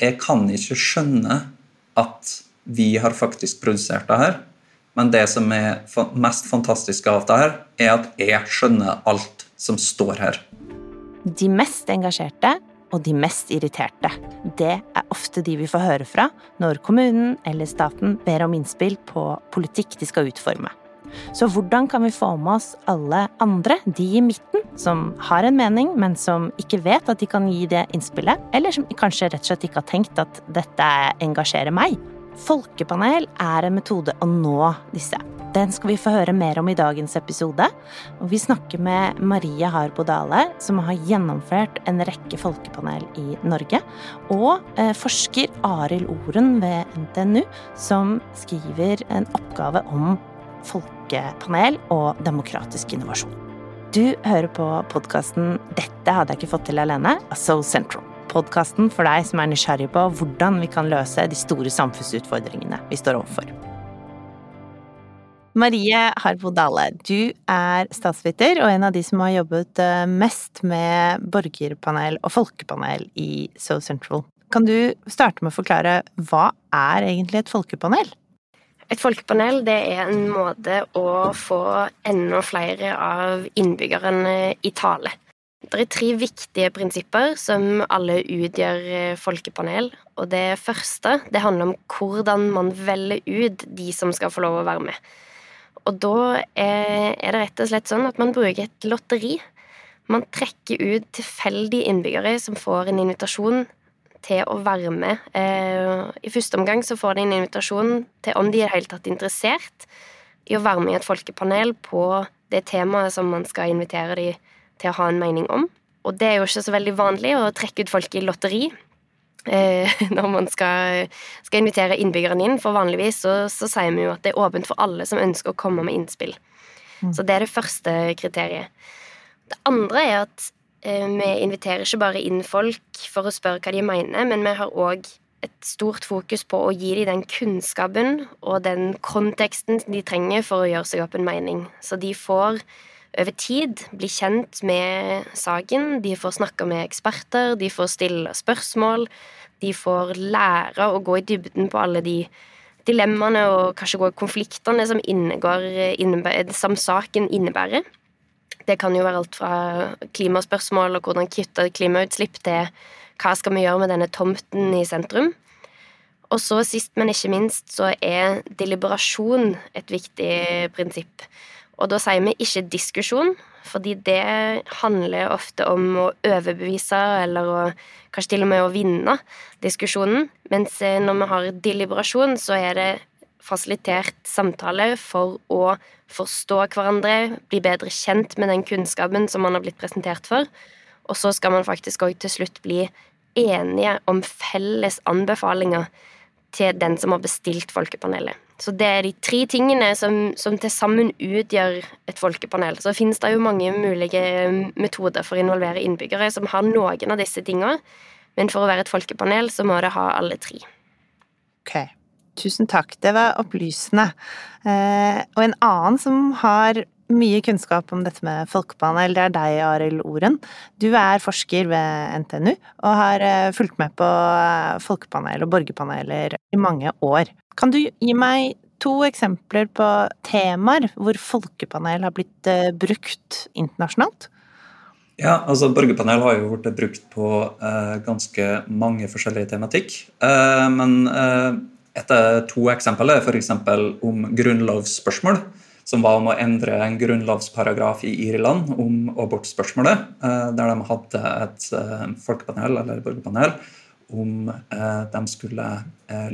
jeg kan ikke skjønne at vi har faktisk produsert det her. Men det som er mest fantastisk av det her, er at jeg skjønner alt som står her. De mest engasjerte og de mest irriterte. Det er ofte de vi får høre fra når kommunen eller staten ber om innspill på politikk de skal utforme. Så hvordan kan vi få med oss alle andre, de i midten, som har en mening, men som ikke vet at de kan gi det innspillet, eller som kanskje rett og slett ikke har tenkt at dette engasjerer meg? Folkepanel er en metode å nå disse. Den skal vi få høre mer om i dagens episode. Og vi snakker med Marie Harbo Dale, som har gjennomført en rekke folkepanel i Norge. Og eh, forsker Arild Oren ved NTNU, som skriver en oppgave om folkepanel og demokratisk innovasjon. Du hører på podkasten 'Dette hadde jeg ikke fått til alene' av So Central. Podkasten for deg som er nysgjerrig på hvordan vi kan løse de store samfunnsutfordringene vi står overfor. Marie Harbo Dale, du er statsviter og en av de som har jobbet eh, mest med borgerpanel og folkepanel i So Central. Kan du starte med å forklare hva er egentlig et folkepanel? Et folkepanel det er en måte å få enda flere av innbyggerne i tale. Det er tre viktige prinsipper som alle utgjør eh, folkepanel. Og det første det handler om hvordan man velger ut de som skal få lov å være med. Og da er det rett og slett sånn at man bruker et lotteri. Man trekker ut tilfeldige innbyggere som får en invitasjon til å være med. Eh, I første omgang så får de en invitasjon til om de er helt tatt interessert i å være med i et folkepanel på det temaet som man skal invitere de til å ha en mening om. Og det er jo ikke så veldig vanlig å trekke ut folk i lotteri eh, når man skal, skal, invitere innbyggerne inn, for vanligvis så, så, sier vi jo at det er åpent for alle som ønsker å komme med innspill. Mm. Så det er det første kriteriet. Det andre er at vi inviterer ikke bare inn folk for å spørre hva de mener, men vi har òg et stort fokus på å gi dem den kunnskapen og den konteksten de trenger for å gjøre seg opp en mening. Så de får over tid bli kjent med saken, de får snakke med eksperter, de får stille spørsmål, de får lære å gå i dybden på alle de dilemmaene og kanskje gå i konfliktene som, innebærer, som saken innebærer. Det kan jo være alt fra klimaspørsmål og hvordan kutte klimautslipp, til hva skal vi gjøre med denne tomten i sentrum. Og så sist, men ikke minst, så er deliberasjon et viktig prinsipp. Og da sier vi ikke diskusjon, fordi det handler ofte om å overbevise eller å, kanskje til og med å vinne diskusjonen. Mens når vi har deliberasjon, så er det fasilitert samtale for å forstå hverandre, bli bedre kjent med den kunnskapen som man har blitt presentert for. Og så skal man faktisk òg til slutt bli enige om felles anbefalinger til den som har bestilt folkepanelet. Så det er de tre tingene som, som til sammen utgjør et folkepanel. Så finnes det jo mange mulige metoder for å involvere innbyggere som har noen av disse tingene, men for å være et folkepanel så må det ha alle tre. Okay. Tusen takk, det var opplysende. Eh, og en annen som har mye kunnskap om dette med folkepanel, det er deg, Arild Oren. Du er forsker ved NTNU og har eh, fulgt med på eh, folkepanel og borgerpaneler i mange år. Kan du gi meg to eksempler på temaer hvor folkepanel har blitt brukt internasjonalt? Ja, altså Borgerpanel har jo blitt brukt på eh, ganske mange forskjellige tematikk. Eh, men eh, etter to eksempler er f.eks. om grunnlovsspørsmål, som var om å endre en grunnlovsparagraf i Irland om abortspørsmålet, eh, der de hadde et eh, folkepanel eller borgerpanel om eh, de skulle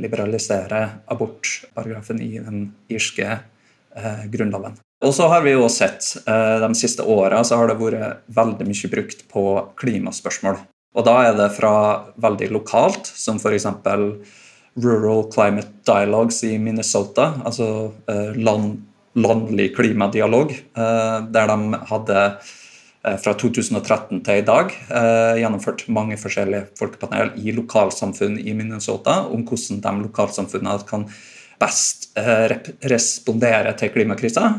liberalisere abortparagrafen i den irske grunnloven. Og så har vi jo sett De siste åra har det vært veldig mye brukt på klimaspørsmål. Og da er det fra veldig lokalt, som f.eks. Rural Climate Dialogues i Minnesota, altså eh, land, landlig klimadialog, eh, der de hadde eh, fra 2013 til i dag gjennomført mange forskjellige folkepanel i lokalsamfunn i Minnesota om hvordan de lokalsamfunnene kan best respondere til klimakrisa.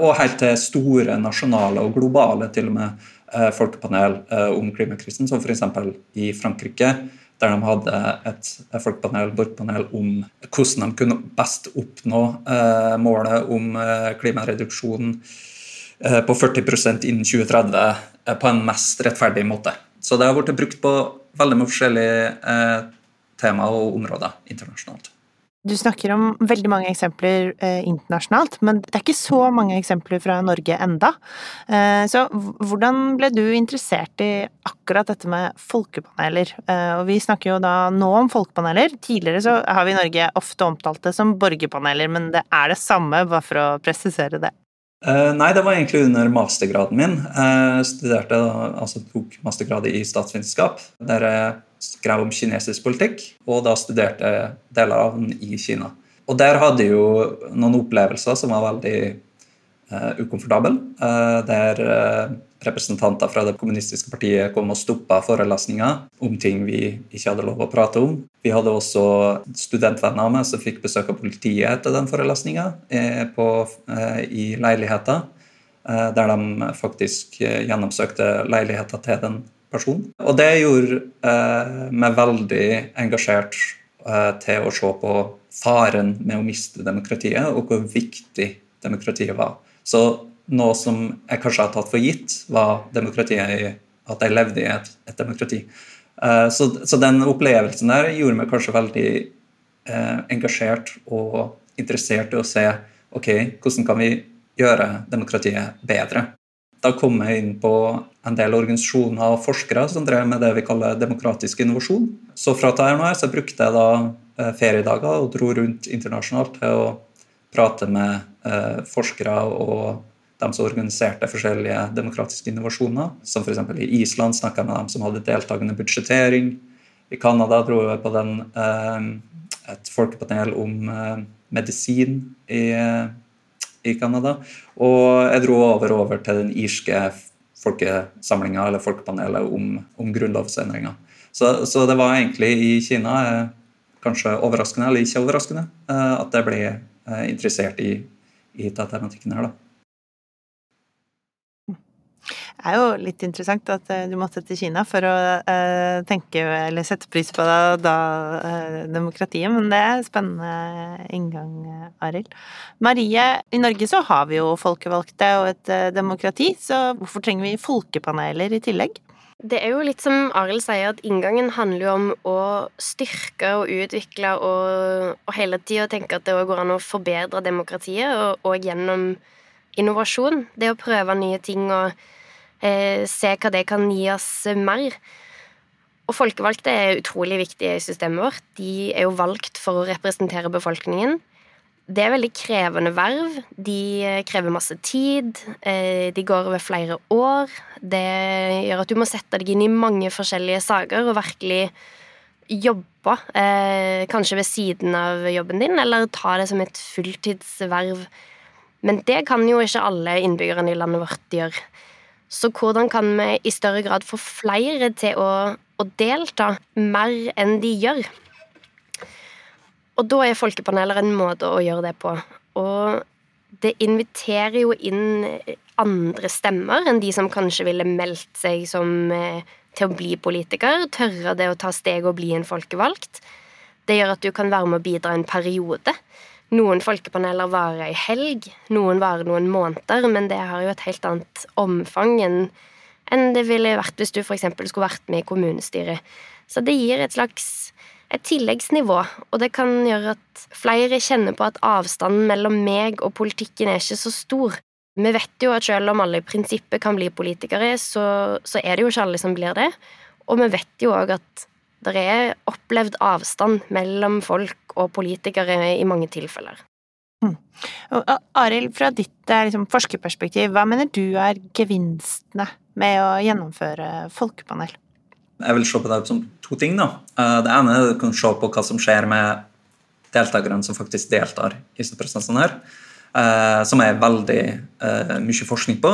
Og helt til store nasjonale og globale til og med folkepanel om klimakrisen, som f.eks. i Frankrike der de hadde et folkepanel, borgerpanel om hvordan de kunne best oppnå eh, målet om eh, klimareduksjon eh, på 40% innen 2030 eh, på en mest rettferdig måte. Så det har blitt brukt på veldig mye forskjellige eh, temaer og områder internasjonalt. Du snakker om veldig mange eksempler eh, internasjonalt, men det er ikke så mange eksempler fra Norge enda. Eh, så hvordan ble du interessert i akkurat dette med folkepaneler? Eh, og vi snakker jo da nå om folkepaneler. Tidligere så har vi i Norge ofte omtalt det som borgerpaneler, men det er det samme, bare for å presisere det. Uh, nei, det var egentlig under mastergraden min. Jeg studerte, altså tok mastergrad i statsvitenskap. Der jeg skrev om kinesisk politikk, og da studerte deler av den i Kina. Og der hadde jeg jo noen opplevelser som var veldig uh, ukomfortable. Uh, der uh, representanter fra det kommunistiske partiet kom og stoppa forelesninger om ting vi ikke hadde lov å prate om. Vi hadde også studentvenner av meg som fikk besøk av politiet etter den forelesninga i leiligheter, der de faktisk gjennomsøkte leiligheter til den person. Og det gjorde eh, meg veldig engasjert eh, til å se på faren med å miste demokratiet, og hvor viktig demokratiet var. Så noe som jeg kanskje har tatt for gitt, var demokratiet i at jeg levde i et, et demokrati. Eh, så, så, den opplevelsen der gjorde meg kanskje veldig eh, engasjert og interessert i å se ok, hvordan kan vi gjøre demokratiet bedre. Da kom jeg inn på en del organisasjoner og forskere som drev med det vi kaller demokratisk innovasjon. Så fra TRNR så brukte jeg da eh, feriedager og dro rundt internasjonalt til å prate med eh, forskere og dem som organiserte forskjellige demokratiske innovasjoner. Som f.eks. i Island snakka jeg med dem som hadde deltakende budsjettering. I Canada dro jeg på den, eh, et folkepanel om medisin i i Canada. Og jeg dro over, over til den irske folkesamlinga eller folkepanelet om, om grunnlovsendringer. Så, så, det var egentlig i Kina, eh, kanskje overraskende eller ikke overraskende, eh, at jeg ble eh, interessert i, i tematikken her. da. Det er jo litt interessant at eh, du måtte til Kina for å uh, tenke eller sette pris på da, da uh, demokratiet, men det er spennende inngang, Arild. Marie, i Norge så har vi jo folkevalgte og et demokrati, så hvorfor trenger vi folkepaneler i tillegg? Det er jo litt som Arild sier, at inngangen handler jo om å styrke og utvikle og, og hele tida tenke at det går an å forbedre demokratiet, og, og gjennom innovasjon. Det å prøve nye ting og Eh, se hva det kan gi oss mer. Og folkevalgte er utrolig viktige i systemet vårt. De er jo valgt for å representere befolkningen. Det er veldig krevende verv. De eh, krever masse tid. Eh, de går over flere år. Det gjør at du må sette deg inn i mange forskjellige saker og virkelig jobbe, kanskje ved siden av jobben din, eller ta det som et fulltidsverv. Men det kan jo ikke alle innbyggerne i landet vårt gjøre. Så hvordan kan vi i større grad få flere til å, å delta mer enn de gjør? Og da er folkepaneler en måte å gjøre det på. Og det inviterer jo inn andre stemmer enn de som kanskje ville meldt seg som, eh, til å bli politiker. Tørre det å ta steg og bli en folkevalgt. Det gjør at du kan være med å bidra en periode. Noen folkepaneler varer ei helg, noen varer noen måneder, men det har jo et helt annet omfang enn, det ville vært hvis du f.eks. skulle vært med i kommunestyret. Så det gir et slags et tilleggsnivå, og det kan gjøre at flere kjenner på at avstanden mellom meg og politikken er ikke så stor. Vi vet jo at selv om alle i prinsippet kan bli politikere, så, så er det jo ikke alle som blir det. Og vi vet jo òg at det er opplevd avstand mellom folk og politikere i mange tilfeller. Mm. Arild, fra ditt eh, liksom, forskerperspektiv, hva mener du er gevinstene med å gjennomføre folkepanel? Jeg vil se på det som to ting. da. Eh, det ene er å se på hva som skjer med deltakerne som faktisk deltar i disse prosessene. her, eh, Som er veldig mye forskning på,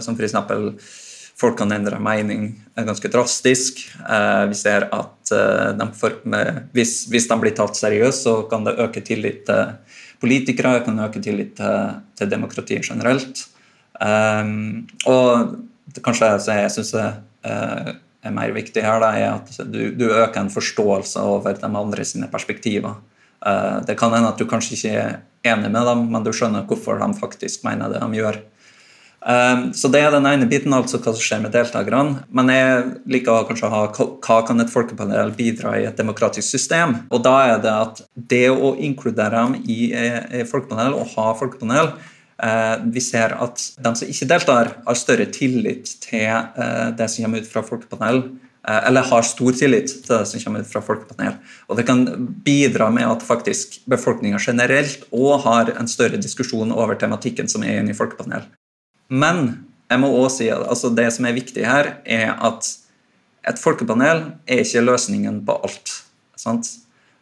som f.eks folk kan endre mening ganske drastisk. Eh, vi ser at eh, de hvis, de blir tatt seriøst, så kan det øke tillit til politikere, kan øke tillit til, til demokratiet generelt. Um, og det kanskje det jeg syns er er mer viktig her, er at du, du øker en forståelse over de andre sine perspektiver. Det kan hende at du kanskje ikke er enig med dem, men du skjønner hvorfor de faktisk mener det de gjør. Um, så Det er den ene biten, altså hva som skjer med deltakerne. Men jeg liker kanskje ha hva kan et folkepanel bidra i et demokratisk system. Og da er det at det å inkludere dem i, i folkepanel og ha folkepanel uh, Vi ser at de som ikke deltar, har større tillit til uh, det som kommer ut fra folkepanel. Eller har stor tillit til det som kommer ut fra folkepanel. Og det kan bidra med at faktisk befolkninga generelt òg har en større diskusjon over tematikken som er inne i folkepanel. Men jeg må også si at altså det som er viktig her, er at et folkepanel er ikke løsningen på alt. Sant?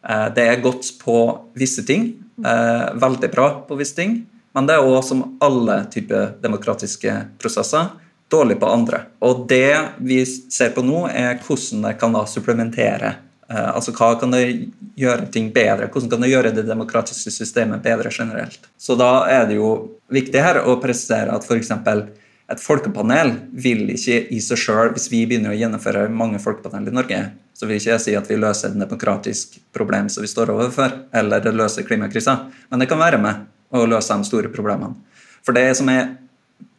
Eh, det er godt på visse ting, eh, veldig bra på visse ting, men det er òg som alle typer demokratiske prosesser dårlig på andre. Og det vi ser på nå, er hvordan det kan da supplementere altså Hva kan det gjøre ting bedre? Hvordan kan det gjøre det demokratiske systemet bedre generelt? Så Da er det jo viktig her å presisere at f.eks. et folkepanel vil ikke i seg sjøl, hvis vi begynner å gjennomføre mange folkepanel i Norge, så vil ikke jeg si at vi løser et demokratisk problem som vi står overfor, eller det løser klimakrisa, men det kan være med å løse de store problemene. For det som jeg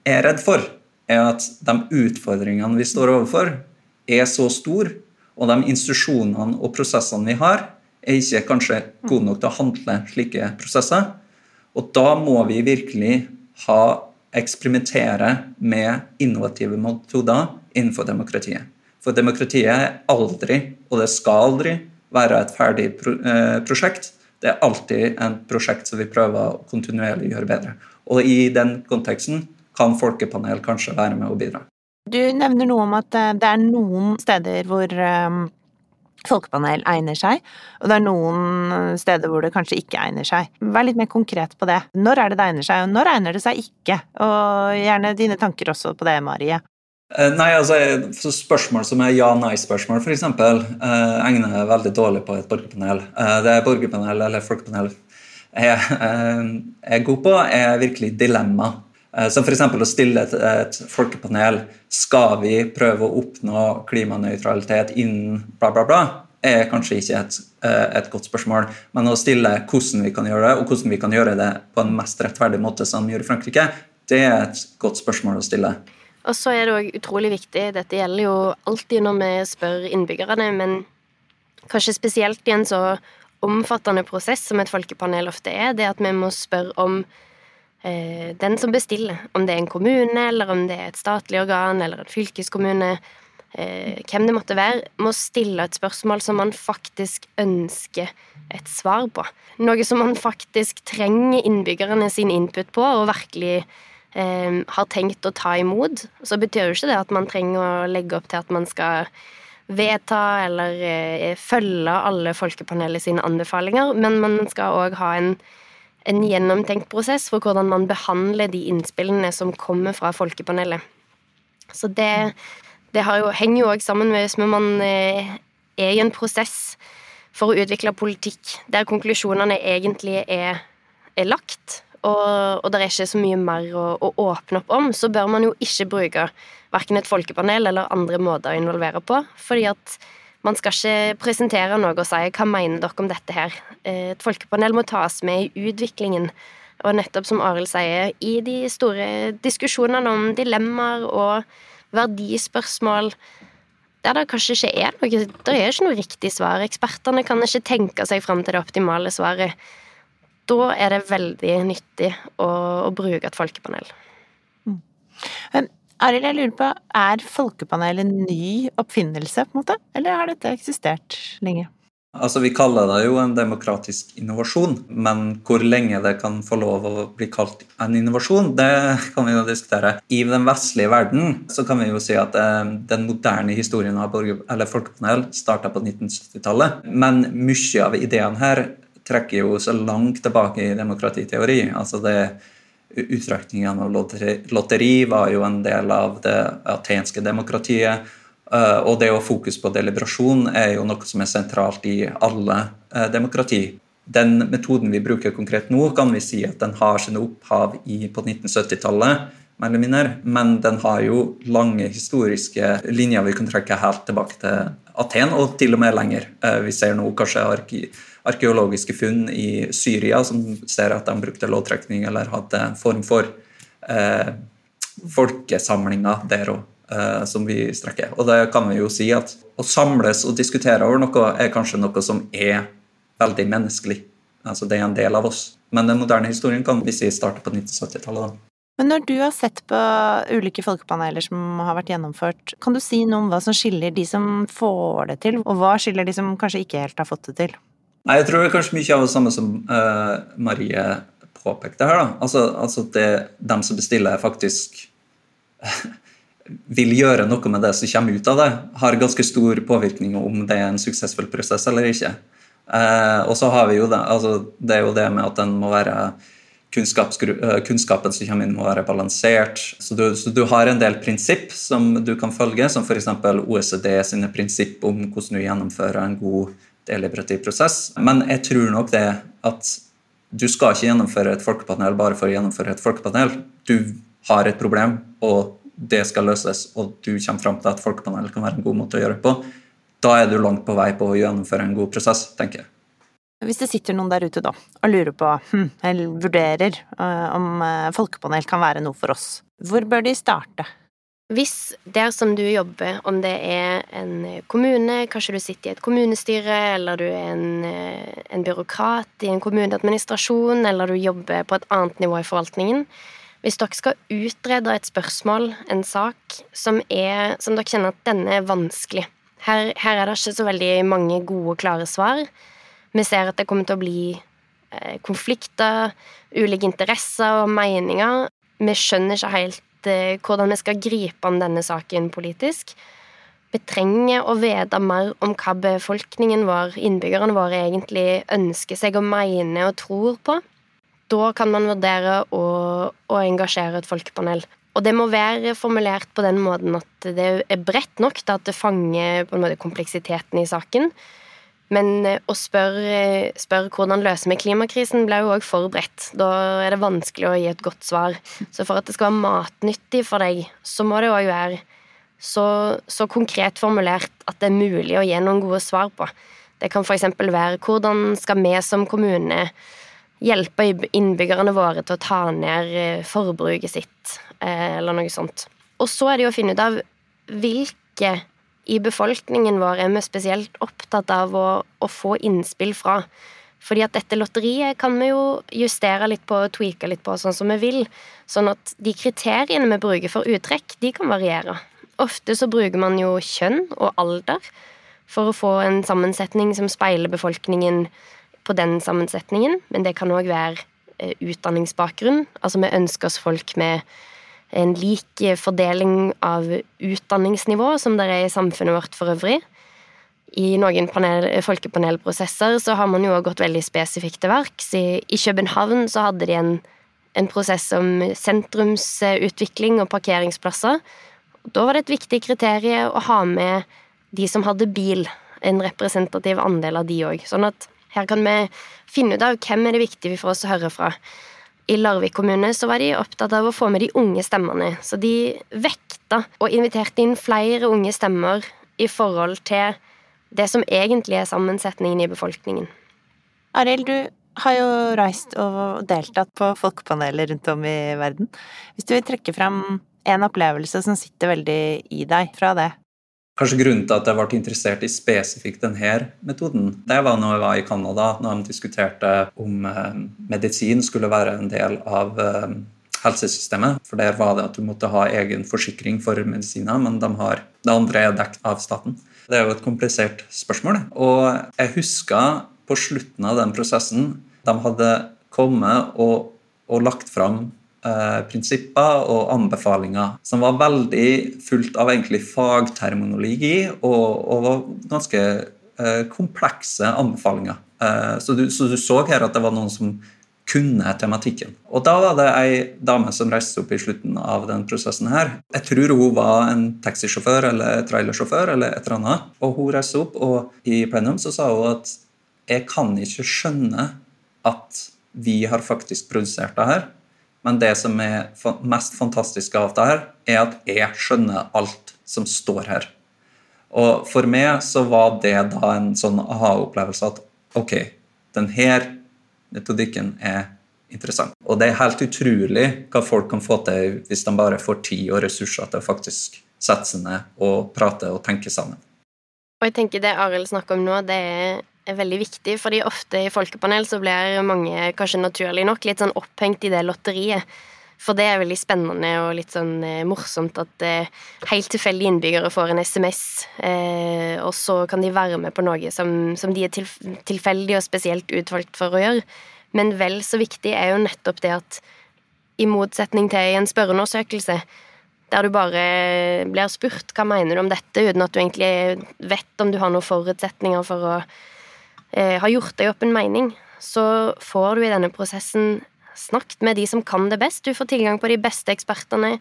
er redd for, er at de utfordringene vi står overfor, er så store og de institusjonene og prosessene vi har, er ikke kanskje gode nok til å handle slike prosesser. Og da må vi virkelig ha eksperimentere med innovative metoder innenfor demokratiet. For demokratiet er aldri, og det skal aldri, være et ferdig eh, prosjekt. Det er alltid et prosjekt som vi prøver å kontinuerlig gjøre bedre. Og i den konteksten kan folkepanel kanskje være med å bidra. Du nevner noe om at eh, det er noen steder hvor um, folkepanel egner seg, og det er noen steder hvor det kanskje ikke egner seg. Vær litt mer konkret på det. Når er det det egner seg, og når egner det seg ikke? Og gjerne dine tanker også på det, Marie. Nei, altså Spørsmål som er ja-nei-spørsmål, f.eks., eh, egner veldig dårlig på et borgerpanel. Eh, det er borgerpanel eller folkepanel jeg er god på, er virkelig dilemma. Eh, som f.eks. å stille et, et, folkepanel skal vi prøve å oppnå klimanøytralitet innen bla, bla, bla, er kanskje ikke et, eh, et, godt spørsmål. Men å stille hvordan vi kan gjøre det, og hvordan vi kan gjøre det på en mest rettferdig måte, som gjør i Frankrike, det er et godt spørsmål å stille. Og så er det òg utrolig viktig, dette gjelder jo alltid når vi spør innbyggerne, men kanskje spesielt i en så omfattende prosess som et folkepanel ofte er, det at vi må spørre om den som bestiller, om det er en kommune, eller om det er et statlig organ, eller en fylkeskommune, eh, hvem det måtte være, må stille et spørsmål som man faktisk ønsker et svar på. Noe som man faktisk trenger innbyggerne sin input på, og virkelig eh, har tenkt å ta imot. Så betyr jo ikke det at man trenger å legge opp til at man skal vedta eller eh, følge alle folkepanelet sine anbefalinger, men man skal òg ha en en gjennomtenkt prosess for hvordan man behandler de innspillene som kommer fra folkepanelet. Så det, det jo, henger jo òg sammen med hvis man eh, er i en prosess for å utvikle politikk der konklusjonene egentlig er, er lagt, og, og det er ikke så mye mer å, å, åpne opp om, så bør man jo ikke bruke verken et folkepanel eller andre måter å involvere på, fordi at man skal ikke presentere noe og si 'hva mener dere om dette her'? Eh, et folkepanel må tas med i utviklingen. Og nettopp som Arild sier, i de store diskusjonene om dilemmaer og verdispørsmål der det kanskje ikke er noe Det er ikke noe riktig svar. Ekspertene kan ikke tenke seg fram til det optimale svaret. Da er det veldig nyttig å, å bruke et folkepanel. Mm. Arild, jeg lurer på, er Folkepanelet en ny oppfinnelse, på en måte? Eller har dette eksistert lenge? Altså, Vi kaller det jo en demokratisk innovasjon, men hvor lenge det kan få lov å bli kalt en innovasjon, det kan vi jo diskutere. I den vestlige verden så kan vi jo si at eh, den moderne historien av folkepanel starta på 1970-tallet. Men mye av ideene her trekker jo så langt tilbake i demokratiteori. altså det Utrekningen av lotteri var jo en del av det atenske demokratiet. Eh, og det å fokus på deliberasjon er jo noe som er sentralt i alle eh, demokrati. Den metoden vi bruker konkret nå, kan vi si at den har sine opphav i, på 1970-tallet, mer eller mindre, men den har jo lange historiske linjer vi kan trekke helt tilbake til Aten, og til og med lenger. Eh, vi ser nå kanskje arke arkeologiske funn i Syria som ser at de brukte lovtrekning eller hadde en form for eh, folkesamlinger der òg, eh, som vi strekker. Og det kan vi jo si at å samles og diskutere over noe er kanskje noe som er veldig menneskelig. Altså Det er en del av oss. Men den moderne historien kan vi si starter på 1970-tallet. Men når du har sett på ulike folkepaneler som har vært gjennomført, kan du si noe om hva som skiller de som får det til, og hva skiller de som kanskje ikke helt har fått det til? Nei, Jeg tror det er kanskje mye av det samme som uh, Marie påpekte her. da. Altså, altså det dem som bestiller, faktisk vil gjøre noe med det som kommer ut av det, har ganske stor påvirkning om det er en suksessfull prosess eller ikke. Uh, og så har vi jo det, altså, det er jo det med at den må være Eh, kunnskapen som kommer inn, må være balansert. Så du, så du har en del prinsipp som du kan følge, som f.eks. OECD sine prinsipp om hvordan du gjennomfører en god deliberativ prosess. Men jeg tror nok det at du skal ikke gjennomføre et folkepanel bare for å gjennomføre et folkepanel. Du har et problem, og det skal løses, og du kommer fram til at folkepanel kan være en god måte å gjøre det på. Da er du langt på vei på å gjennomføre en god prosess, tenker jeg. Hvis det sitter noen der ute da, og lurer på, hm, eller vurderer uh, om uh, folkepanel kan være noe for oss, hvor bør de starte? Hvis der som du jobber, om det er en kommune, kanskje du sitter i et kommunestyre, eller du er en, eh, en byråkrat i en kommuneadministrasjon, eller du jobber på et annet nivå i forvaltningen. Hvis dere skal utrede et spørsmål, en sak, som, er, som dere kjenner at denne er vanskelig. Her, her er det ikke så veldig mange gode, klare svar. Vi ser at det kommer til å bli eh, konflikter, ulike interesser og meninger. Vi skjønner ikke helt eh, hvordan vi skal gripe an denne saken politisk. Vi trenger å vite mer om hva befolkningen vår, innbyggerne våre, egentlig ønsker seg og mener og tror på. Da kan man vurdere å, å engasjere et folkepanel. Og det må være formulert på den måten at det er bredt nok til at det fanger måte kompleksiteten i saken. Men eh, å spørre, spørre hvordan løser vi klimakrisen, ble jo òg forberedt. Da er det vanskelig å gi et godt svar. Så for at det skal være matnyttig for deg, så må det òg være så, så, konkret formulert at det er mulig å gi noen gode svar på. Det kan f.eks. være hvordan skal vi som kommune hjelpe innbyggerne våre til å ta ned eh, forbruket sitt, eh, eller noe sånt. Og så er det jo å finne ut av hvilke i befolkningen vår er vi spesielt opptatt av å, å, få innspill fra. Fordi at dette lotteriet kan vi jo justere litt på og tweake litt på sånn som vi vil. Sånn at de kriteriene vi bruker for uttrekk, de kan variere. Ofte så bruker man jo kjønn og alder for å få en sammensetning som speiler befolkningen på den sammensetningen, men det kan òg være eh, utdanningsbakgrunn. Altså vi ønsker oss folk med en lik fordeling av utdanningsnivå som det er i samfunnet vårt for øvrig. I noen panel, folkepanelprosesser så har man jo gått veldig spesifikt til verks. I, I, København så hadde de en, en prosess om sentrumsutvikling og parkeringsplasser. Da var det et viktig kriterium å ha med de som hadde bil, en representativ andel av de òg. Sånn at her kan vi finne ut av hvem er det viktig for oss å høre fra i Larvik kommune så var de opptatt av å få med de unge stemmene. Så de vekta og inviterte inn flere unge stemmer i forhold til det som egentlig er sammensetningen i befolkningen. Arild, du har jo reist og deltatt på folkepaneler rundt om i verden. Hvis du vil trekke fram en opplevelse som sitter veldig i deg fra det, Kanskje grunnen til at jeg ble interessert i spesifikt denne metoden, det var når jeg var i Canada, når de diskuterte om eh, medisin skulle være en del av eh, helsesystemet. For der var det at du måtte ha egen forsikring for medisiner, men de har, det andre er dekket av staten. Det er jo et komplisert spørsmål. Og jeg husker på slutten av den prosessen de hadde kommet og, og lagt fram Eh, prinsipper og anbefalinger som var veldig fullt av egentlig fagterminologi og, og var ganske eh, komplekse anbefalinger. Eh, så, du, så, du, så her at det var noen som kunne tematikken. Og Da var det ei dame som reiste opp i slutten av den prosessen. her. Jeg tror hun var en taxisjåfør eller trailersjåfør eller et eller annet. Og Hun reiste opp, og i plenum så sa hun at jeg kan ikke skjønne at vi har faktisk produsert det her men det som er mest fantastisk av det her, er at jeg skjønner alt som står her. Og for meg så var det da en sånn aha-opplevelse at ok, denne metodikken er interessant. Og det er helt utrolig hva folk kan få til hvis de bare får tid og ressurser til å faktisk sette seg ned og prate og tenke sammen. Og jeg tenker Det Arild snakker om nå, det er veldig viktig, fordi ofte i folkepanel så blir mange, kanskje naturlig nok, litt sånn opphengt i det lotteriet. For det er veldig spennende og litt sånn eh, morsomt at eh, helt tilfeldige innbyggere får en SMS, eh, og så kan de være med på noe som, som de er tilf tilfeldig og spesielt utvalgt for å gjøre. Men vel så viktig er jo nettopp det at i motsetning til en spørreundersøkelse, der du bare blir spurt hva mener du om dette, uten at du egentlig vet om du har noen forutsetninger for å eh, ha gjort deg opp en mening, så får du i denne prosessen snakket med de som kan det best. Du får tilgang på de beste ekspertene.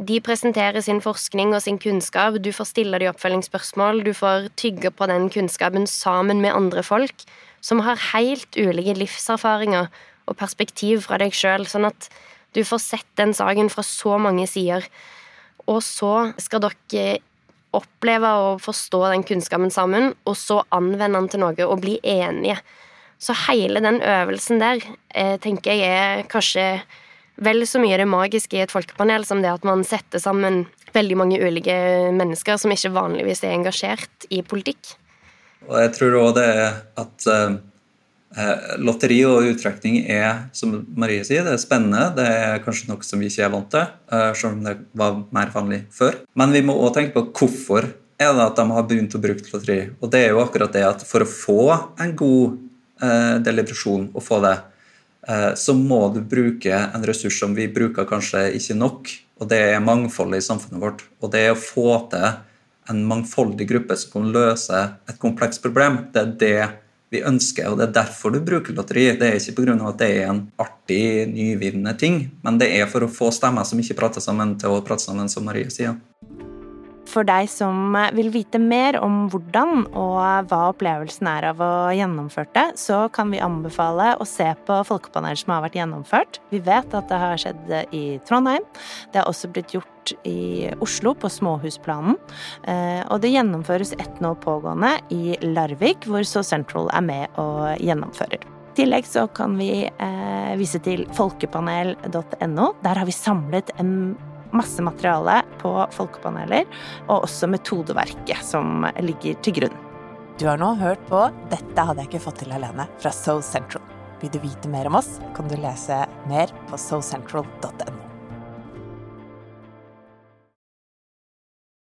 De presenterer sin forskning og sin kunnskap, du får stille de oppfølgingsspørsmål, du får tygge på den kunnskapen sammen med andre folk som har helt ulike livserfaringer og perspektiv fra deg sjøl, sånn at du får sett den saken fra så mange sider. Og så skal dere oppleve og forstå den kunnskapen sammen, og så anvende den til noe og bli enige. Så hele den øvelsen der eh, tenker jeg er kanskje vel så mye det magiske i et folkepanel som det at man setter sammen veldig mange ulike mennesker som ikke vanligvis er engasjert i politikk. Og jeg tror òg det er at uh, lotteri og uttrekning er, som Marie sier, det er spennende. Det er kanskje noe som vi ikke er vant til, uh, selv om det var mer vanlig før. Men vi må òg tenke på hvorfor er det at de har begynt å bruke lotteri. Og det er jo akkurat det at for å få en god eh, deliberasjon og få det, så må du bruke en ressurs som vi bruker kanskje ikke nok, og det er mangfoldet i samfunnet vårt. Og det er å få til en mangfoldig gruppe som kan løse et komplekst problem. Det er det vi ønsker, og det er derfor du bruker lotteri. Det er ikke pga. at det er en artig, nyvinnende ting, men det er for å få stemmer som ikke prater sammen, til å prate sammen, som Marie sier. For deg som vil vite mer om hvordan og hva opplevelsen er av å gjennomføre det, så kan vi anbefale å se på folkepanel som har vært gjennomført. Vi vet at det har skjedd i Trondheim. Det har også blitt gjort i Oslo, på Småhusplanen. Eh, og det gjennomføres ett nå pågående i Larvik, hvor So Central er med og gjennomfører. I tillegg så kan vi eh, vise til folkepanel.no. Der har vi samlet en masse materiale på folkepaneler, og også metodeverket som ligger til grunn. Du har nå hørt på 'Dette hadde jeg ikke fått til alene' fra So Central. Vil du vite mer om oss, kan du lese mer på socentral.no.